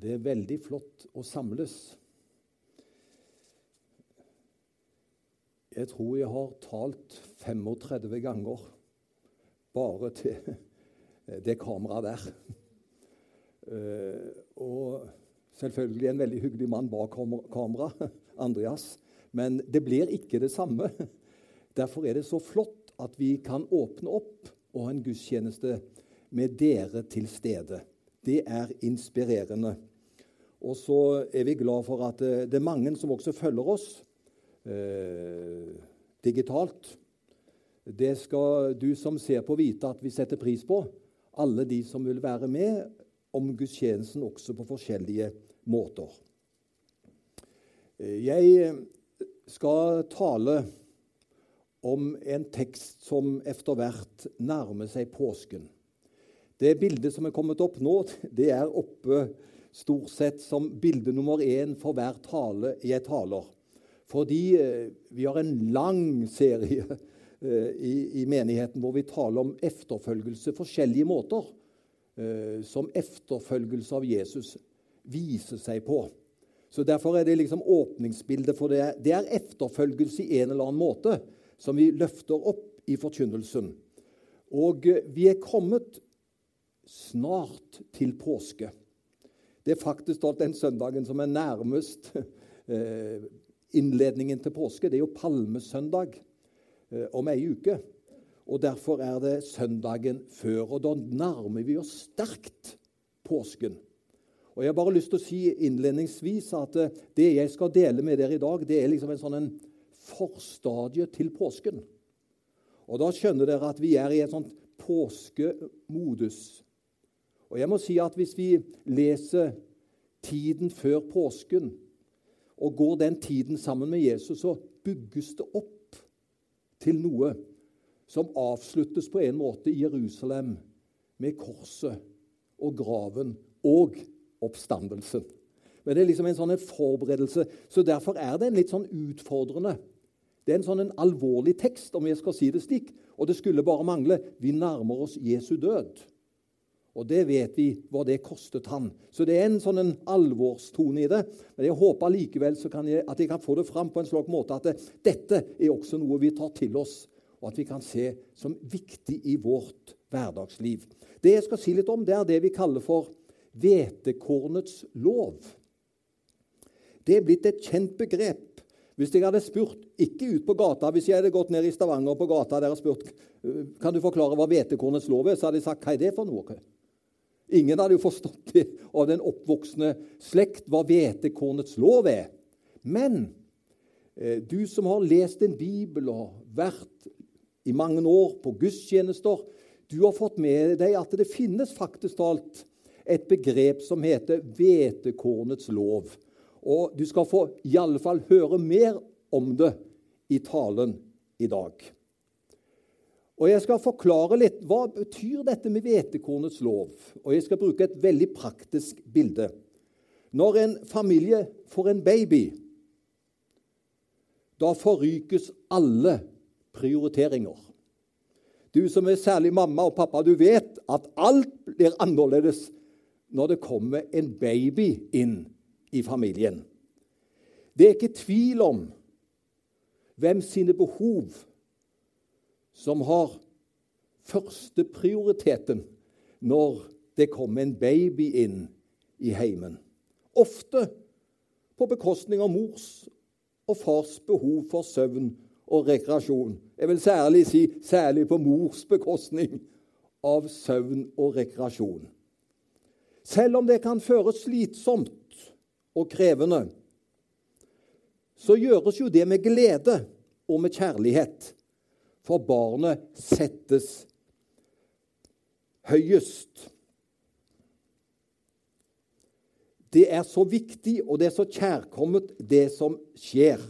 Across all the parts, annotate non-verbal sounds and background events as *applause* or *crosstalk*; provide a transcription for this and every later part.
Det er veldig flott å samles. Jeg tror jeg har talt 35 ganger bare til *laughs* det kameraet der. Eh, og selvfølgelig en veldig hyggelig mann bak kamera, *laughs* Andreas. Men det blir ikke det samme. *laughs* Derfor er det så flott at vi kan åpne opp og ha en gudstjeneste med dere til stede. Det er inspirerende. Og så er vi glad for at eh, det er mange som også følger oss eh, digitalt. Det skal du som ser på, vite at vi setter pris på. Alle de som vil være med om gudstjenesten også på forskjellige måter. Eh, jeg skal tale om en tekst som etter hvert nærmer seg påsken. Det bildet som er kommet opp nå, *laughs* det er oppe stort sett som bilde nummer én for hver tale jeg taler. Fordi eh, vi har en lang serie *laughs* eh, i, i, menigheten hvor vi taler om efterfølgelse, forskjellige måter eh, som efterfølgelse av Jesus viser seg på. Så Derfor er det liksom åpningsbildet for det. Det er efterfølgelse i en eller annen måte som vi løfter opp i forkynnelsen. Og vi er kommet snart til påske. Det er faktisk den søndagen som er nærmest *laughs* eh, innledningen til påske. Det er jo palmesøndag eh, om ei uke. Og Derfor er det søndagen før. Og da nærmer vi oss sterkt påsken. Og Jeg har bare lyst til å si innledningsvis at eh, det jeg skal dele med dere i dag, det er liksom en sånn en forstadie til påsken. Og Da skjønner dere at vi er i en sånn påskemodus. Og jeg må si at Hvis vi leser tiden før påsken og går den tiden sammen med Jesus, så bygges det opp til noe som avsluttes på en måte i Jerusalem med korset og graven og oppstandelsen. Men det er liksom en sånn forberedelse. Så Derfor er det en litt sånn utfordrende Det er en sånn en alvorlig tekst, om jeg skal si det slik. Og det skulle bare mangle. Vi nærmer oss Jesu død. Og det vet vi hva det kostet han. Så det er en sånn en alvorstone i det. Men jeg håper likevel jeg, at jeg kan få det fram på en slik måte at det, dette er også noe vi tar til oss, og at vi kan se som viktig i vårt hverdagsliv. Det jeg skal si litt om, det er det vi kaller for hvetekornets lov. Det er blitt et kjent begrep. Hvis jeg hadde spurt, ikke ut på gata, hvis jeg hadde gått ned i Stavanger på gata der og spurt kan du forklare hva hvetekornets lov er, så hadde jeg sagt hva er det for noe? Ingen hadde jo forstått det av den oppvoksende slekt hva hvetekornets lov er. Men eh, du som har lest en bibel og vært i mange år på gudstjenester, du har fått med deg at det finnes faktisk talt et begrep som heter hvetekornets lov. Og du skal få i alle fall høre mer om det i talen i dag. Og Jeg skal forklare litt hva betyr dette med hvetekornets lov. Og Jeg skal bruke et veldig praktisk bilde. Når en familie får en baby, da forrykes alle prioriteringer. Du som er særlig mamma og pappa, du vet at alt blir annerledes når det kommer en baby inn i familien. Det er ikke tvil om hvem sine behov som har førsteprioriteten når det kommer en baby inn i heimen. Ofte på bekostning av mors og fars behov for søvn og rekreasjon. Jeg vil særlig si særlig på mors bekostning av søvn og rekreasjon. Selv om det kan føles slitsomt og krevende, så gjøres jo det med glede og med kjærlighet for barnet settes høyest. Det er så viktig, og det er så kjærkomment, det som skjer.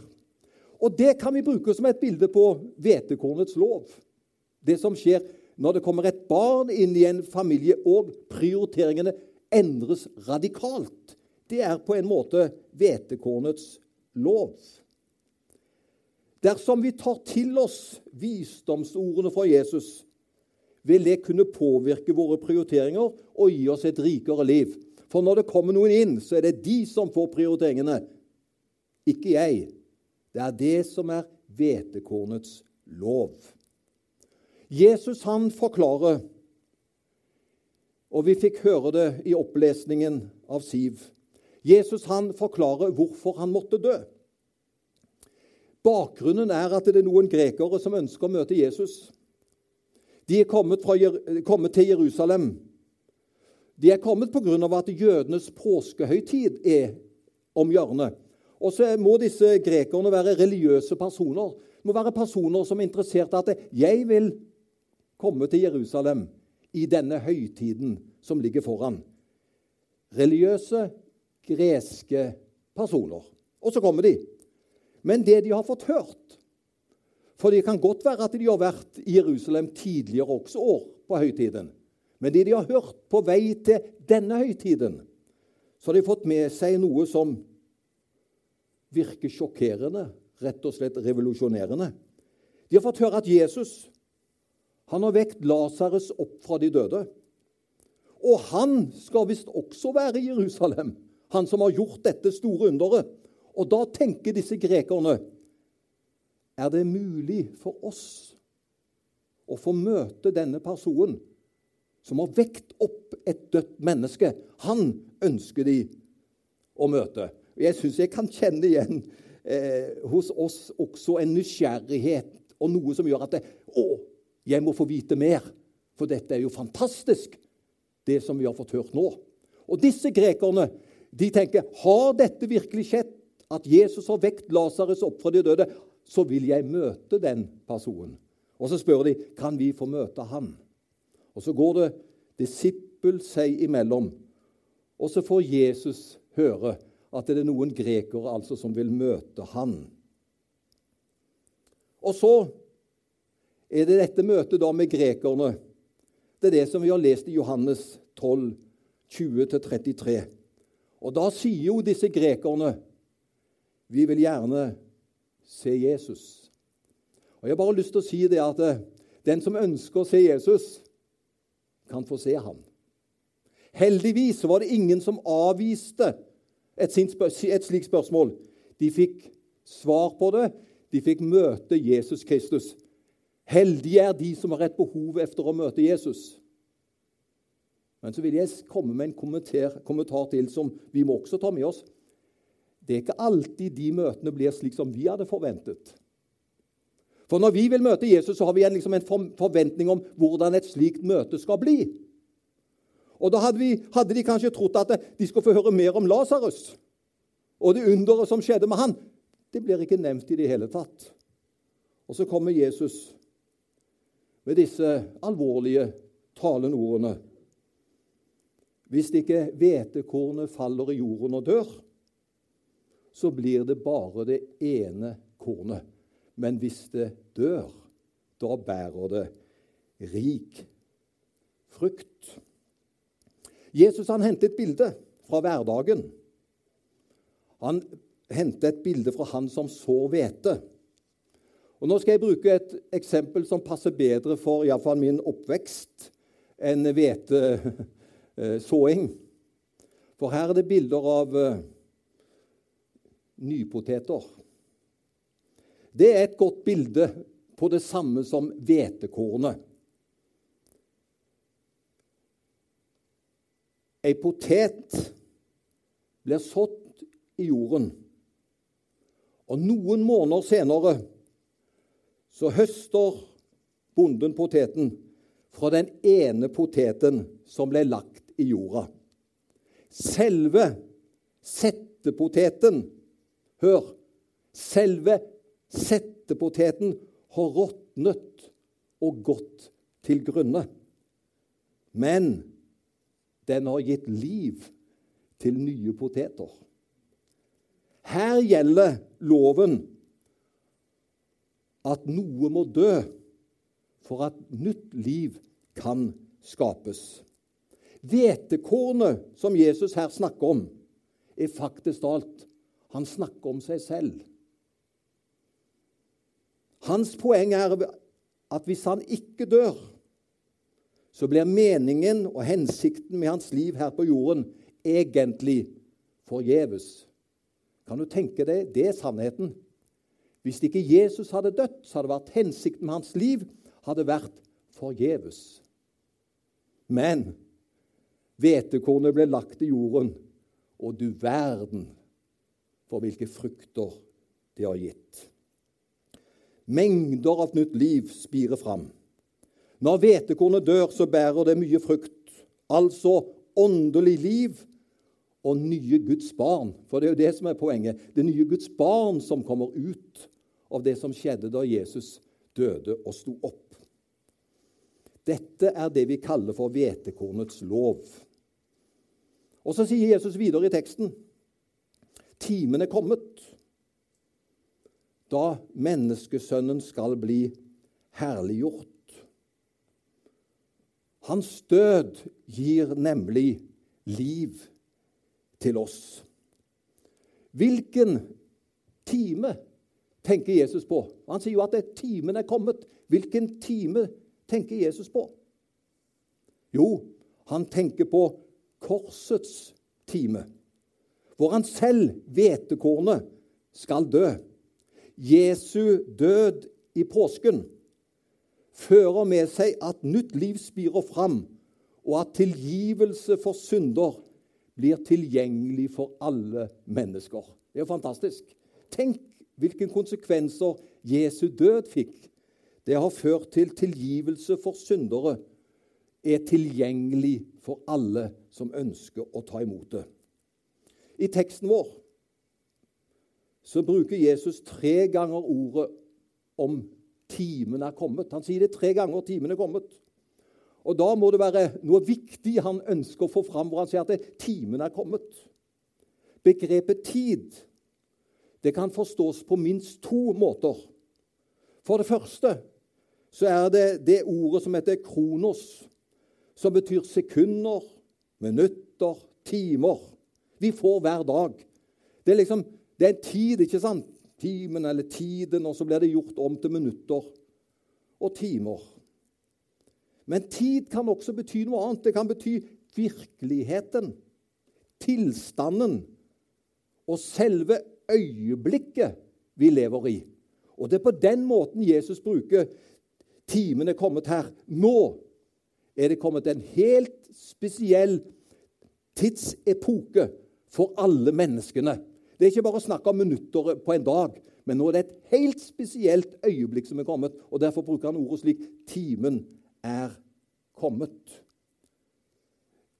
Og det kan vi bruke som et bilde på hvetekornets lov. Det som skjer når det kommer et barn inn i en familie, og prioriteringene endres radikalt. Det er på en måte hvetekornets lov. Dersom vi tar til oss visdomsordene fra Jesus, vil det kunne påvirke våre prioriteringer og gi oss et rikere liv. For når det kommer noen inn, så er det de som får prioriteringene, ikke jeg. Det er det som er hvetekornets lov. Jesus han forklarer, og vi fikk høre det i opplesningen av Siv Jesus han forklarer hvorfor han måtte dø. Bakgrunnen er at det er noen grekere som ønsker å møte Jesus. De er kommet, fra, kommet til Jerusalem. De er kommet pga. at jødenes påskehøytid er om hjørnet. Og så må disse grekerne være religiøse personer. Det må være personer som er interessert i at 'jeg vil komme til Jerusalem i denne høytiden som ligger foran'. Religiøse, greske personer. Og så kommer de. Men det de har fått hørt For det kan godt være at de har vært i Jerusalem tidligere også år på høytiden. Men det de har hørt på vei til denne høytiden, så har de fått med seg noe som virker sjokkerende, rett og slett revolusjonerende. De har fått høre at Jesus han har vekt Lasarus opp fra de døde. Og han skal visst også være i Jerusalem, han som har gjort dette store underet. Og da tenker disse grekerne Er det mulig for oss å få møte denne personen som har vekt opp et dødt menneske? Han ønsker de å møte. Jeg syns jeg kan kjenne igjen eh, hos oss også en nysgjerrighet og noe som gjør at det, Å, jeg må få vite mer, for dette er jo fantastisk, det som vi har fått hørt nå. Og disse grekerne de tenker har dette virkelig skjedd, at Jesus har vekt Lasarus opp fra de døde, så vil jeg møte den personen. Og så spør de kan vi få møte han. Og så går det disippel seg imellom, og så får Jesus høre at det er noen grekere altså som vil møte han. Og så er det dette møtet da med grekerne. Det er det som vi har lest i Johannes 12, 20-33. Og da sier jo disse grekerne vi vil gjerne se Jesus. Og Jeg har bare lyst til å si det at eh, den som ønsker å se Jesus, kan få se ham. Heldigvis var det ingen som avviste et, et slikt spørsmål. De fikk svar på det. De fikk møte Jesus Kristus. Heldige er de som har et behov efter å møte Jesus. Men så vil jeg komme med en kommentar, kommentar, til som vi må også ta med oss. Det er ikke alltid de møtene blir slik som vi hadde forventet. For når vi vil møte Jesus, så har vi en, liksom en forventning om hvordan et slikt møte skal bli. Og da hadde, vi, hadde, de kanskje trodd at de skulle få høre mer om Lasarus og det underet som skjedde med han. Det blir ikke nevnt i det hele tatt. Og så kommer Jesus med disse alvorlige talenordene. Hvis ikke hvetekornet faller i jorden og dør, så blir det bare det ene kornet. Men hvis det dør, da bærer det rik frukt. Jesus han hentet et bilde fra hverdagen. Han hentet et bilde fra han som sår hvete. Og Nå skal jeg bruke et eksempel som passer bedre for iallfall min oppvekst enn hvetesåing. *laughs* For her er det bilder av uh, nypoteter. Det er et godt bilde på det samme som hvetekornet. Ei potet blir sådd i jorden. Og noen måneder senere så høster bonden poteten fra den ene poteten som ble lagt i jorda. Selve settepoteten Hør! Selve settepoteten har råtnet og gått til grunne. Men den har gitt liv til nye poteter. Her gjelder loven at noe må dø for at nytt liv kan skapes. Hvetekornet som Jesus her snakker om, er faktisk alt han snakker om seg selv. Hans poeng er at hvis han ikke dør, så blir meningen og hensikten med hans liv her på jorden egentlig forgjeves. Kan du tenke deg? Det er sannheten. Hvis ikke Jesus hadde dødd, så hadde vært hensikten med hans liv hadde vært forgjeves. Men hvetekornet ble lagt i jorden, og du verden for hvilke frukter det har gitt. Mengder av nytt liv spirer fram. Når hvetekornet dør, så bærer det mye frukt, altså åndelig liv og nye Guds barn. For det er jo det som er poenget. Det nye Guds barn som kommer ut av det som skjedde da Jesus døde og sto opp. Dette er det vi kaller for hvetekornets lov. Og så sier Jesus videre i teksten timen er kommet da menneskesønnen skal bli herliggjort. Hans død gir nemlig liv til oss. Hvilken time tenker Jesus på? Han sier jo at timen er kommet. Hvilken time tenker Jesus på? Jo, han tenker på korsets time, hvor han selv, hvetekornet, skal dø. Jesu død i påsken fører med seg at nytt liv spirer fram, og at tilgivelse for synder blir tilgjengelig for alle mennesker. Det er jo fantastisk. Tenk hvilke konsekvenser Jesu død fikk. Det har ført til tilgivelse for syndere er tilgjengelig for alle som ønsker å ta imot det. I teksten vår så bruker Jesus tre ganger ordet om timen er kommet. Han sier det tre ganger timen er kommet. Og Da må det være noe viktig han ønsker å få fram, hvor han sier at timen er kommet. Begrepet tid det kan forstås på minst to måter. For det første så er det det ordet som heter kronos, som betyr sekunder, minutter, timer. Vi får hver dag. Det er liksom, det er en tid, ikke sant? Timen eller tiden, og så blir det gjort om til minutter og timer. Men tid kan også bety noe annet. Det kan bety virkeligheten, tilstanden og selve øyeblikket vi lever i. Og det er på den måten Jesus bruker timen er kommet her. Nå er det kommet en helt spesiell tidsepoke for alle menneskene. Det er ikke bare å snakke om minutter på en dag, men nå er det et helt spesielt øyeblikk som er kommet. og Derfor bruker han ordet slik timen er kommet.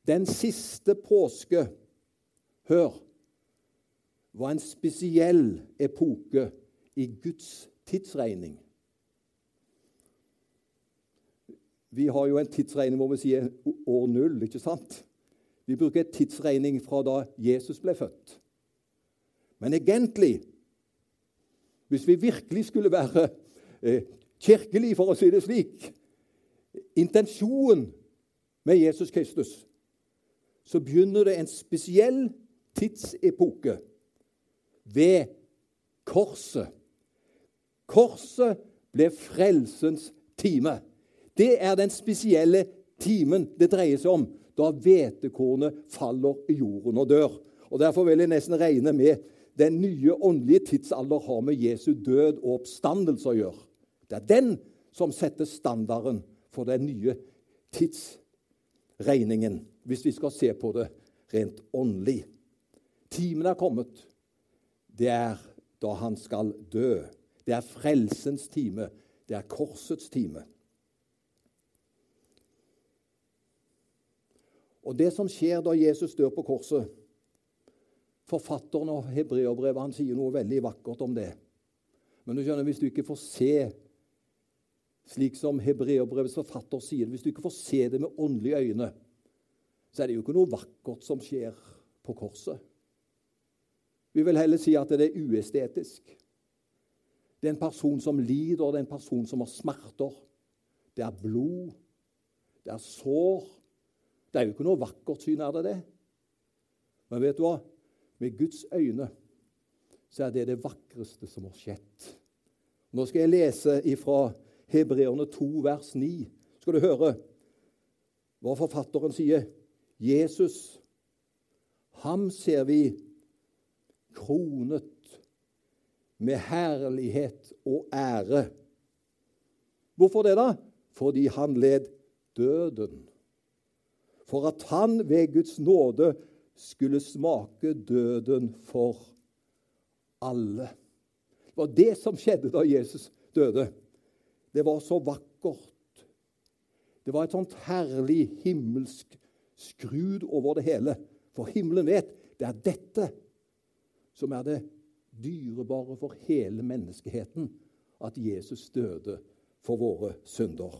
Den siste påske, hør, var en spesiell epoke i Guds tidsregning. Vi har jo en tidsregning hvor vi sier år null, ikke sant? Vi bruker tidsregning fra da Jesus ble født. Men egentlig, hvis vi virkelig skulle være eh, kirkelig, for å si det slik Intensjonen med Jesus Kristus, så begynner det en spesiell tidsepoke ved korset. Korset ble frelsens time. Det er den spesielle timen det dreier seg om da hvetekornet faller i jorden og dør. Og Derfor vil jeg nesten regne med den nye åndelige tidsalder har med Jesu død og oppstandelse å gjøre. Det er den som setter standarden for den nye tidsregningen, hvis vi skal se på det rent åndelig. Timen er kommet. Det er da han skal dø. Det er frelsens time. Det er korsets time. Og det som skjer da Jesus dør på korset Forfatteren av hebreerbrevet han sier noe veldig vakkert om det. Men du skjønner, hvis du ikke får se slik som hebreerbrevets forfatter sier det, hvis du ikke får se det med åndelige øyne, så er det jo ikke noe vakkert som skjer på korset. Vi vil heller si at det er uestetisk. Det er en person som lider, det er en person som har smerter. Det er blod, det er sår, det er jo ikke noe vakkert syn, er det det? Men vet du hva? Med Guds øyne så er det det vakreste som har skjedd. Nå skal jeg lese ifra Hebreerne 2, vers 9. Skal du høre hva forfatteren sier? Jesus, Ham ser vi kronet med herlighet og ære. Hvorfor det, da? Fordi han led døden. For at han ved Guds nåde skulle smake døden for alle. Det var det som skjedde da Jesus døde. Det var så vakkert. Det var et sånt herlig himmelsk skrud over det hele. For himmelen vet det er dette som er det dyrebare for hele menneskeheten. At Jesus døde for våre synder.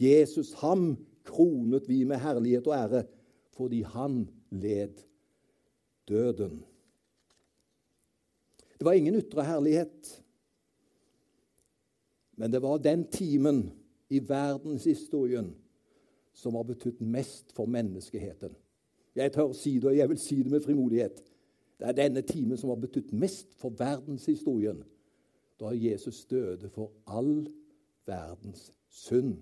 Jesus, ham kronet vi med herlighet og ære fordi han led døden. Det var ingen ytre herlighet, men det var den timen i verdenshistorien som har betydd mest for menneskeheten. Jeg tør si det, og jeg vil si det med frimodighet. Det er denne timen som har betydd mest for verdenshistorien, da Jesus døde for all verdens synd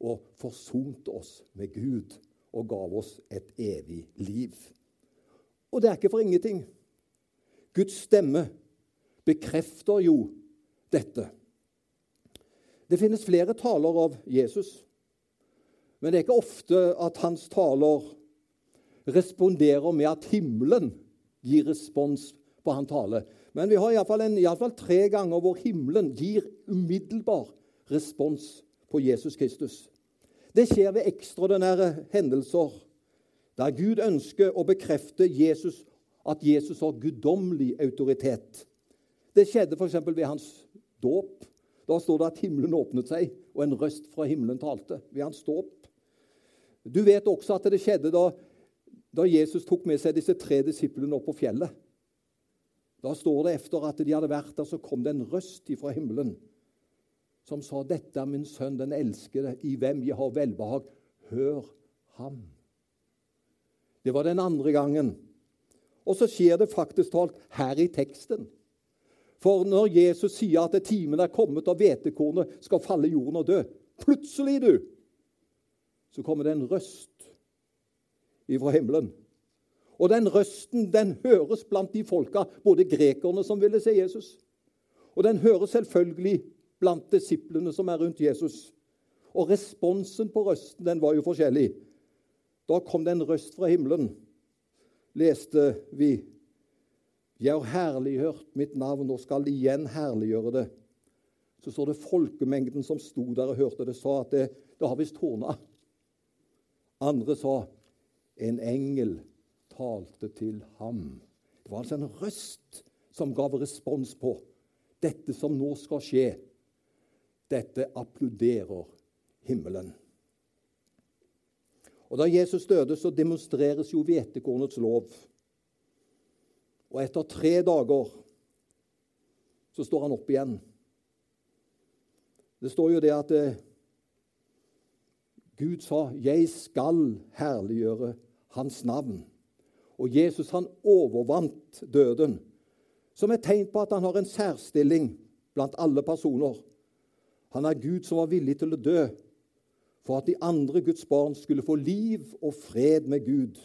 og forsonte oss med Gud og gav oss et evig liv. Og det er ikke for ingenting. Guds stemme bekrefter jo dette. Det finnes flere taler av Jesus, men det er ikke ofte at hans taler responderer med at himmelen gir respons på hans tale. Men vi har iallfall tre ganger hvor himmelen gir umiddelbar respons på Jesus Kristus. Det skjer ved ekstraordinære hendelser der Gud ønsker å bekrefte Jesus, at Jesus har guddommelig autoritet. Det skjedde f.eks. ved hans dåp. Da står det at himmelen åpnet seg, og en røst fra himmelen talte. Ved hans dåp. Du vet også at det skjedde da, da Jesus tok med seg disse tre disiplene opp på fjellet. Da står det efter at de hadde vært der, så kom det en røst fra himmelen som sa, 'Dette er min sønn, den elskede, i hvem jeg har velbehag. Hør ham.' Det var den andre gangen. Og så skjer det faktisk talt her i teksten. For når Jesus sier at timen er kommet og hvetekornet skal falle i jorden og dø Plutselig, du, så kommer det en røst ifra himmelen. Og den røsten den høres blant de folka, både grekerne som ville se Jesus, og den høres selvfølgelig blant disiplene som er rundt Jesus. Og responsen på røsten den var jo forskjellig. Da kom det en røst fra himmelen, leste vi. Jeg har herliggjort mitt navn og skal igjen herliggjøre det. Så står det folkemengden som sto der og hørte det, sa at det, det har visst torna. Andre sa en engel talte til ham. Det var altså en røst som gav respons på dette som nå skal skje. Dette applauderer himmelen. Og Da Jesus døde, så demonstreres jo hvetekornets lov. Og etter tre dager så står han opp igjen. Det står jo det at eh, Gud sa 'Jeg skal herliggjøre Hans navn'. Og Jesus han overvant døden, som et tegn på at han har en særstilling blant alle personer. Han er Gud som var villig til å dø for at de andre Guds barn skulle få liv og fred med Gud.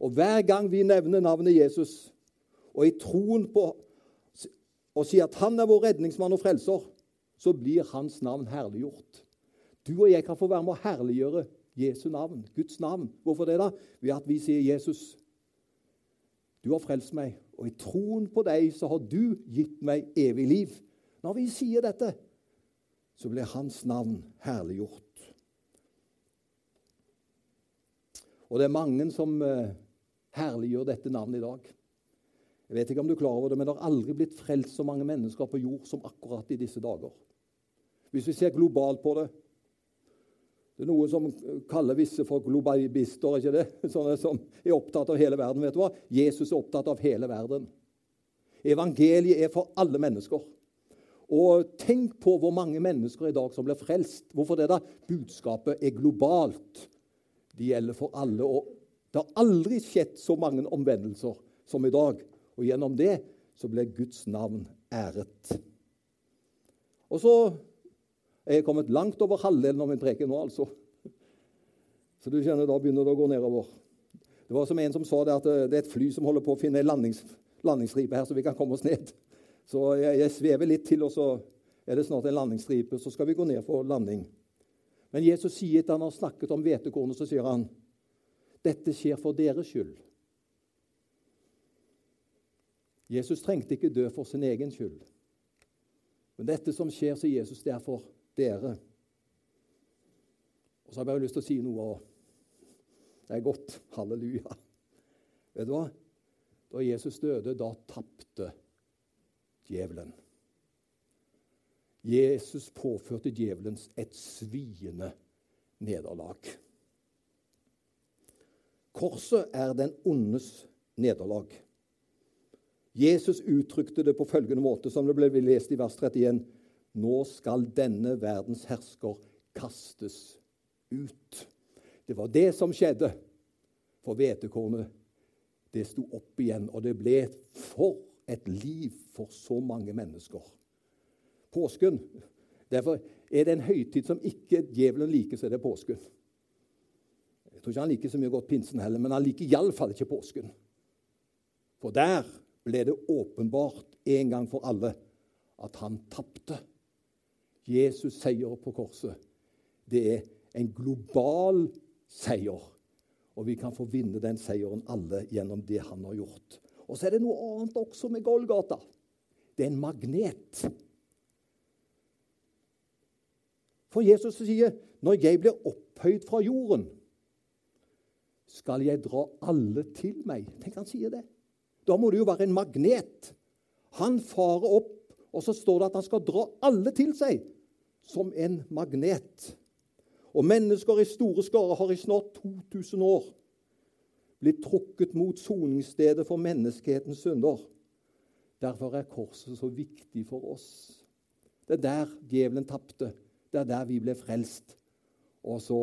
Og hver gang vi nevner navnet Jesus, og i troen på og sier at han er vår redningsmann og frelser, så blir hans navn herliggjort. Du og jeg kan få være med å herliggjøre Jesu navn, Guds navn. Hvorfor det? da? Ved at vi sier, 'Jesus, du har frelst meg, og i troen på deg så har du gitt meg evig liv.' Når vi sier dette, så ble hans navn herliggjort. Og det er mange som uh, herliggjør dette navnet i dag. Jeg vet ikke om du er klar over det, men det har aldri blitt frelst så mange mennesker på jord som akkurat i disse dager. Hvis vi ser globalt på det Det er noen som kaller visse for globalister, ikke det? *laughs* Sånne som er opptatt av hele verden. vet du hva? Jesus er opptatt av hele verden. Evangeliet er for alle mennesker. Og tenk på hvor mange mennesker i dag som blir frelst. Hvorfor det? da? Budskapet er globalt. Det gjelder for alle. og Det har aldri skjedd så mange omvendelser som i dag. Og gjennom det så ble Guds navn æret. Og så er jeg kommet langt over halvdelen av min preken nå, altså. Så du kjenner, da begynner det å gå nedover. Det var som en som sa det at det er et fly som holder på å finne en landings, landingsstripe her, så vi kan komme oss ned. Så jeg, jeg svever litt til, og så er det snart en landingsstripe. Så skal vi gå ned for landing. Men Jesus sier etter han har snakket om hvetekornet, så sier han dette skjer for deres skyld. Jesus trengte ikke dø for sin egen skyld. Men dette som skjer, sier Jesus, det er for dere. Og så har jeg bare lyst til å si noe. Det er godt. Halleluja. Vet du hva? Da Jesus døde, da tapte djevelen. Jesus påførte djevelens et sviende nederlag. Korset er den ondes nederlag. Jesus uttrykte det på følgende måte, som det ble lest i vers 31. Nå skal denne verdens hersker kastes ut. Det var det som skjedde. For hvetekornet, det sto opp igjen, og det ble for et liv for så mange mennesker. Påsken Derfor er det en høytid som ikke djevelen liker, så er det påsken. Jeg tror ikke han liker så mye godt pinsen heller, men han liker iallfall ikke påsken. For der ble det åpenbart en gang for alle at han tapte. Jesus' seier på korset, det er en global seier. Og vi kan få vinne den seieren alle gjennom det han har gjort. Og så er det noe annet også med Golgata. Det er en magnet. For Jesus sier, 'Når jeg blir opphøyd fra jorden, skal jeg dra alle til meg.' Tenk han sier det. Da må det jo være en magnet. Han farer opp, og så står det at han skal dra alle til seg som en magnet. Og mennesker i store skarer har i snart 2000 år blitt trukket mot soningsstedet for menneskehetens synder. Derfor er korset så viktig for oss. Det er der djevelen tapte. Det er der vi ble frelst. Og så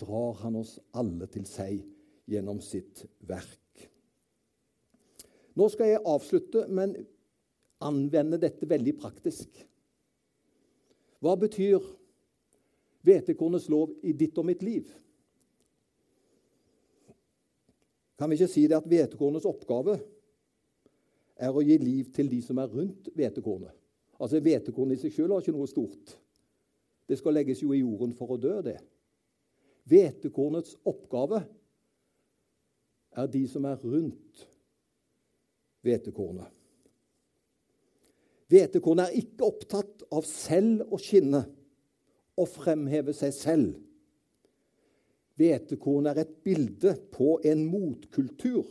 drar han oss alle til seg gjennom sitt verk. Nå skal jeg avslutte, men anvende dette veldig praktisk. Hva betyr hvetekornets lov i ditt og mitt liv. Kan vi ikke si det at hvetekornets oppgave er å gi liv til de som er rundt hvetekornet? Altså, Hvetekornet i seg selv har ikke noe stort. Det skal legges jo i jorden for å dø, det. Hvetekornets oppgave er de som er rundt hvetekornet. Hvetekornet er ikke opptatt av selv å skinne og fremheve seg selv. Hvetekorn er et bilde på en motkultur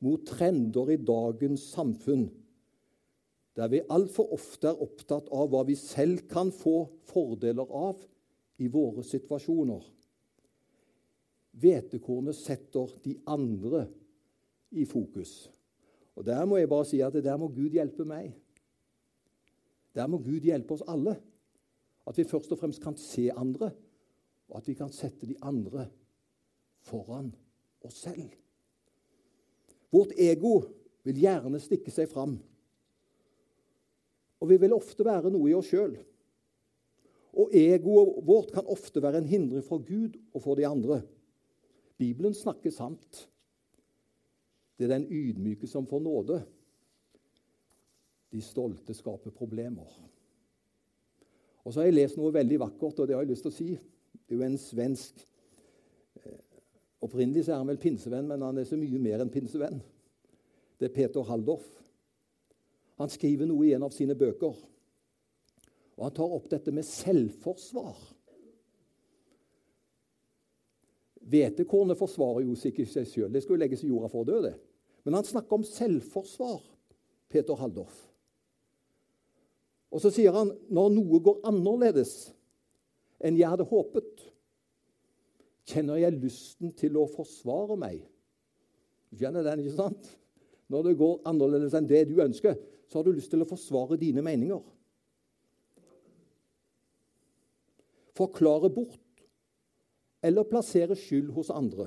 mot trender i dagens samfunn, der vi altfor ofte er opptatt av hva vi selv kan få fordeler av i våre situasjoner. Hvetekornet setter de andre i fokus. Og Der må jeg bare si at der må Gud hjelpe meg. Der må Gud hjelpe oss alle. At vi først og fremst kan se andre, og at vi kan sette de andre foran oss selv. Vårt ego vil gjerne stikke seg fram. Og vi vil ofte være noe i oss sjøl. Og egoet vårt kan ofte være en hindring for Gud og for de andre. Bibelen snakker sant. Det er den ydmyke som får nåde. De stolte skaper problemer. Og så har jeg lest noe veldig vakkert, og det har jeg lyst til å si. Det er jo en svensk eh, Opprinnelig så er han vel pinsevenn, men han er så mye mer enn pinsevenn. Det er Peter Haldorf. Han skriver noe i en av sine bøker. Og han tar opp dette med selvforsvar. Hvetekornet forsvarer jo ikke seg sjøl. Det skal jo legges i jorda for å dø, det. Men han snakker om selvforsvar, Peter Haldorf. Og så sier han når noe går annerledes enn jeg hadde håpet, kjenner jeg lysten til å forsvare meg. Du kjenner den, ikke sant? Når det går annerledes enn det du ønsker, så har du lyst til å forsvare dine meninger. Forklare bort eller plassere skyld hos andre.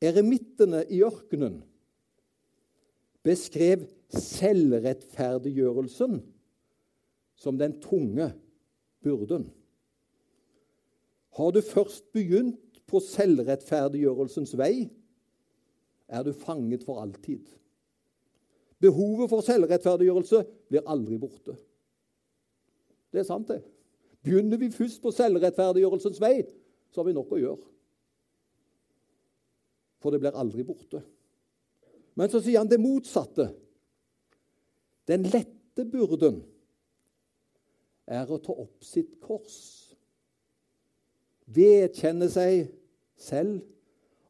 Eremittene i ørkenen beskrev selvrettferdiggjørelsen som den tunge byrden. Har du først begynt på selvrettferdiggjørelsens vei, er du fanget for alltid. Behovet for selvrettferdiggjørelse blir aldri borte. Det er sant, det. Begynner vi først på selvrettferdiggjørelsens vei, så har vi nok å gjøre. For det blir aldri borte. Men så sier han det motsatte. Den lette byrden er å ta opp sitt kors. Vedkjenne seg selv,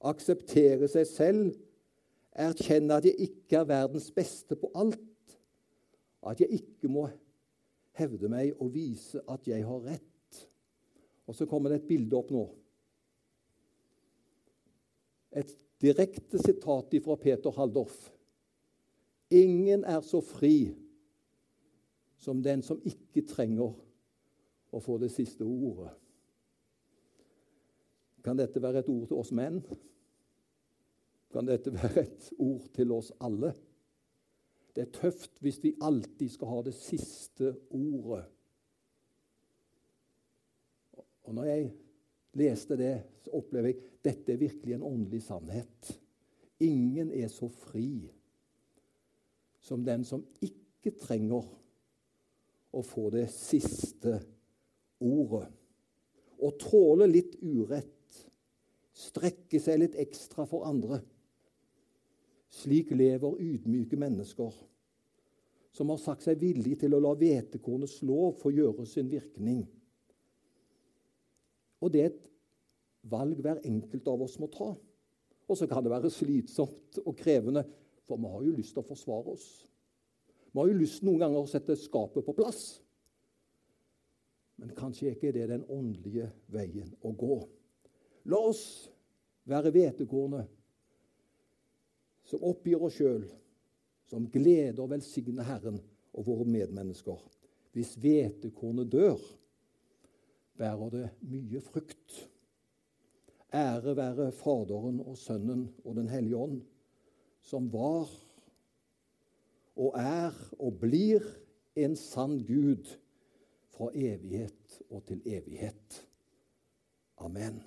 akseptere seg selv, erkjenne at jeg ikke er verdens beste på alt, at jeg ikke må hevde meg og vise at jeg har rett. Og så kommer det et bilde opp nå. Et direkte sitat fra Peter Haldorf. Ingen er så fri som den som ikke trenger å få det siste ordet. Kan dette være et ord til oss menn? Kan dette være et ord til oss alle? Det er tøft hvis vi alltid skal ha det siste ordet. Og når jeg leste det, så opplever jeg at dette er virkelig en åndelig sannhet. Ingen er så fri som den som ikke trenger å få det siste ordet. Å tåle litt urett, strekke seg litt ekstra for andre. Slik lever ydmyke mennesker som har sagt seg villig til å la hvetekornets lov få gjøre sin virkning. Og det er et valg hver enkelt av oss må ta. Og så kan det være slitsomt og krevende, for vi har jo lyst til å forsvare oss. Vi har jo lyst noen ganger å sette skapet på plass. Men kanskje ikke det er den åndelige veien å gå. La oss være hvetekornet som oppgir oss sjøl, som gleder og velsigner Herren og våre medmennesker. Hvis hvetekornet dør, bærer det mye frukt. Ære være Faderen og Sønnen og Den hellige ånd, som var og er og blir en sann Gud fra evighet og til evighet. Amen.